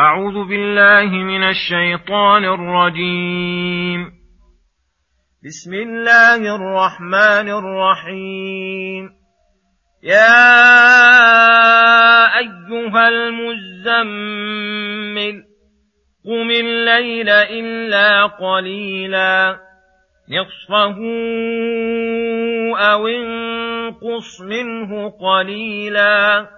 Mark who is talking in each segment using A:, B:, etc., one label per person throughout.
A: أعوذ بالله من الشيطان الرجيم. بسم الله الرحمن الرحيم. يا أيها المزمل قم الليل إلا قليلا. نصفه أو انقص منه قليلا.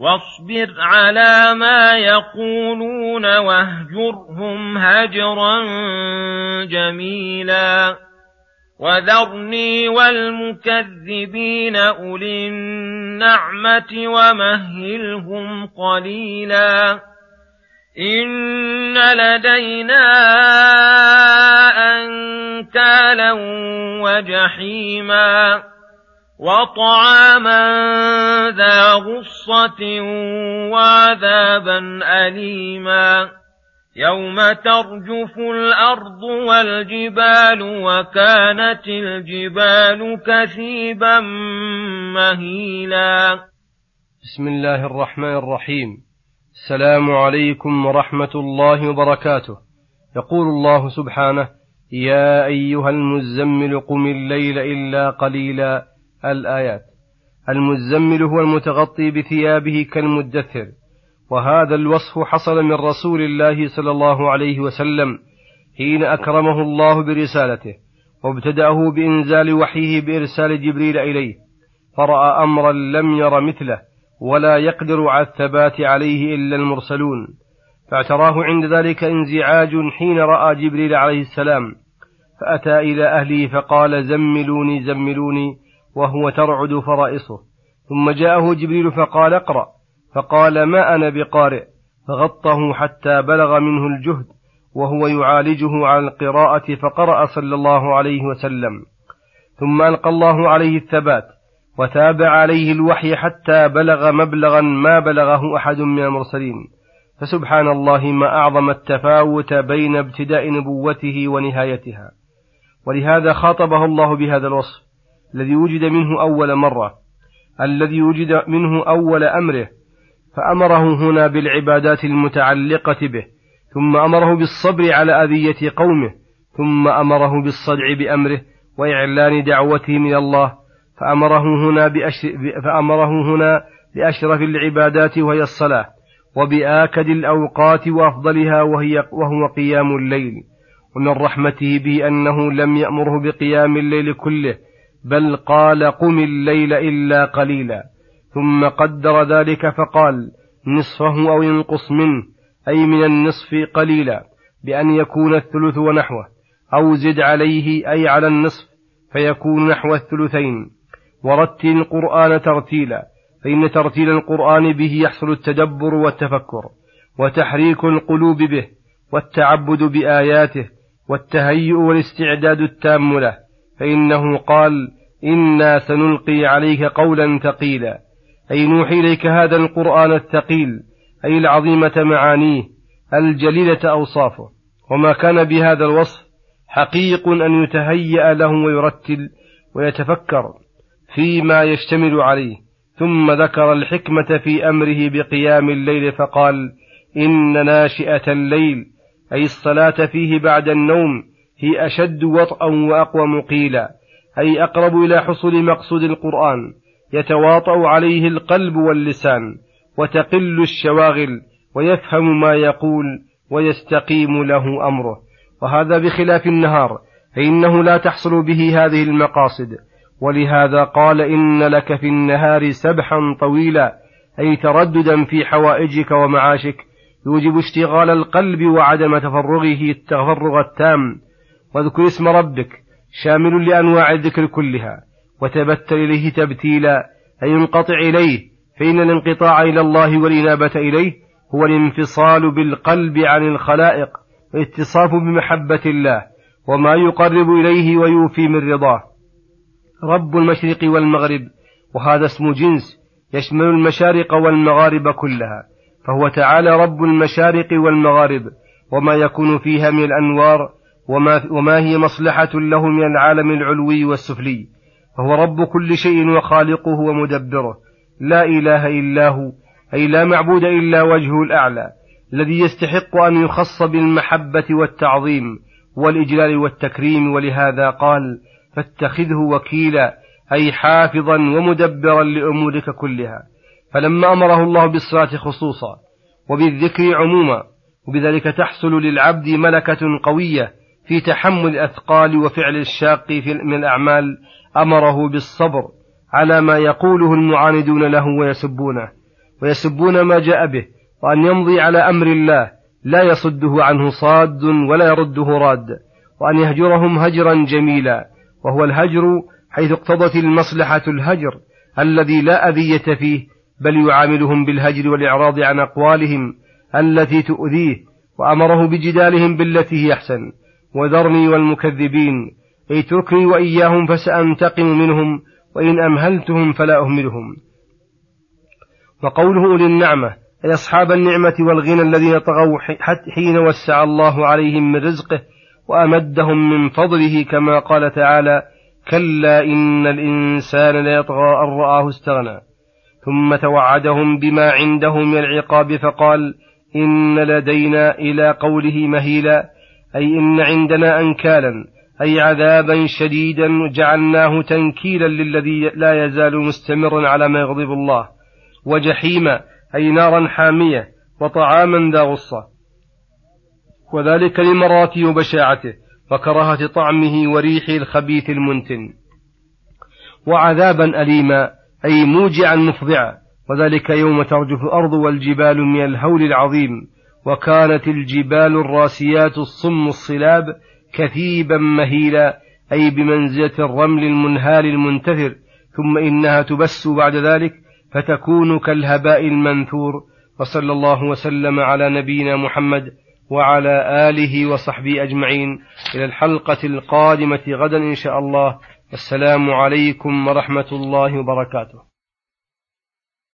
A: واصبر على ما يقولون واهجرهم هجرا جميلا. وذرني والمكذبين أولي النعمة ومهلهم قليلا. إن لدينا أنكالا وجحيما. وطعاما ذا غصة وعذابا أليما. يوم ترجف الأرض والجبال وكانت الجبال كثيبا مهيلا.
B: بسم الله الرحمن الرحيم. السلام عليكم ورحمة الله وبركاته. يقول الله سبحانه يا أيها المزمل قم الليل إلا قليلا. الآيات. المزمل هو المتغطي بثيابه كالمدثر. وهذا الوصف حصل من رسول الله صلى الله عليه وسلم حين أكرمه الله برسالته وابتدأه بإنزال وحيه بإرسال جبريل إليه فرأى أمرا لم ير مثله ولا يقدر على الثبات عليه إلا المرسلون. فاعتراه عند ذلك انزعاج حين رأى جبريل عليه السلام فأتى إلى أهله فقال زملوني زملوني وهو ترعد فرائصه. ثم جاءه جبريل فقال اقرأ. فقال ما أنا بقارئ؟ فغطه حتى بلغ منه الجهد وهو يعالجه على القراءة فقرأ صلى الله عليه وسلم. ثم ألقى الله عليه الثبات وتابع عليه الوحي حتى بلغ مبلغا ما بلغه أحد من المرسلين. فسبحان الله ما أعظم التفاوت بين ابتداء نبوته ونهايتها. ولهذا خاطبه الله بهذا الوصف. الذي وجد منه أول مرة الذي وجد منه أول أمره فأمره هنا بالعبادات المتعلقة به ثم أمره بالصبر على أذية قومه ثم أمره بالصدع بأمره وإعلان دعوته من الله فأمره هنا بأشر فأمره هنا بأشرف العبادات وهي الصلاة وبآكد الأوقات وأفضلها وهي وهو قيام الليل ومن رحمته به أنه لم يأمره بقيام الليل كله بل قال قم الليل إلا قليلا. ثم قدر ذلك فقال نصفه أو ينقص منه أي من النصف قليلا بأن يكون الثلث ونحوه. أو زد عليه أي على النصف فيكون نحو الثلثين. ورتل القرآن ترتيلا فإن ترتيل القرآن به يحصل التدبر والتفكر وتحريك القلوب به والتعبد بآياته والتهيؤ والاستعداد التام له. فإنه قال إنا سنلقي عليك قولا ثقيلا. أي نوحي إليك هذا القرآن الثقيل. أي العظيمة معانيه. الجليلة أوصافه. وما كان بهذا الوصف حقيق أن يتهيأ له ويرتل ويتفكر فيما يشتمل عليه. ثم ذكر الحكمة في أمره بقيام الليل فقال إن ناشئة الليل. أي الصلاة فيه بعد النوم. هي أشد وطئا وأقوم قيلا أي أقرب إلى حصول مقصود القرآن يتواطأ عليه القلب واللسان وتقل الشواغل ويفهم ما يقول ويستقيم له أمره. وهذا بخلاف النهار فإنه لا تحصل به هذه المقاصد. ولهذا قال إن لك في النهار سبحا طويلا أي ترددا في حوائجك ومعاشك يوجب اشتغال القلب وعدم تفرغه التفرغ التام. واذكر اسم ربك شامل لأنواع الذكر كلها وتبتل إليه تبتيلا أي انقطع إليه فإن الانقطاع إلى الله والإنابة إليه هو الانفصال بالقلب عن الخلائق واتصاف بمحبة الله وما يقرب إليه ويوفي من رضاه. رب المشرق والمغرب وهذا اسم جنس يشمل المشارق والمغارب كلها فهو تعالى رب المشارق والمغارب وما يكون فيها من الأنوار وما, وما هي مصلحة له من العالم العلوي والسفلي. فهو رب كل شيء وخالقه ومدبره. لا إله إلا هو أي لا معبود إلا وجهه الأعلى الذي يستحق أن يخص بالمحبة والتعظيم والإجلال والتكريم. ولهذا قال فاتخذه وكيلا أي حافظا ومدبرا لأمورك كلها. فلما أمره الله بالصلاة خصوصا وبالذكر عموما وبذلك تحصل للعبد ملكة قوية في تحمل الأثقال وفعل الشاق من الأعمال أمره بالصبر على ما يقوله المعاندون له ويسبونه ويسبون ما جاء به وأن يمضي على أمر الله لا يصده عنه صاد ولا يرده راد وأن يهجرهم هجرا جميلا وهو الهجر حيث اقتضت المصلحة الهجر الذي لا أذية فيه بل يعاملهم بالهجر والإعراض عن أقوالهم التي تؤذيه وأمره بجدالهم بالتي هي أحسن. وذرني والمكذبين أي تركني وإياهم فسأنتقم منهم وإن أمهلتهم فلا أهملهم. وقوله أولي النعمة أي أصحاب النعمة والغنى الذين طغوا حين وسع الله عليهم من رزقه وأمدهم من فضله كما قال تعالى كلا إن الإنسان ليطغى أن رآه استغنى. ثم توعدهم بما عنده من العقاب فقال إن لدينا إلى قوله مهيلا. أي إن عندنا أنكالا أي عذابا شديدا جعلناه تنكيلا للذي لا يزال مستمرا على ما يغضب الله وجحيما أي نارا حامية وطعاما ذا غصة. وذلك لمراته وبشاعته وكراهة طعمه وريحه الخبيث المنتن. وعذابا أليما أي موجعا مفضعا وذلك يوم ترجف الأرض والجبال من الهول العظيم. وكانت الجبال الراسيات الصم الصلاب كثيبا مهيلا أي بمنزلة الرمل المنهال المنتثر ثم إنها تبس بعد ذلك فتكون كالهباء المنثور. وصلى الله وسلم على نبينا محمد وعلى آله وصحبه أجمعين. إلى الحلقة القادمة غدا إن شاء الله. السلام عليكم ورحمة الله وبركاته.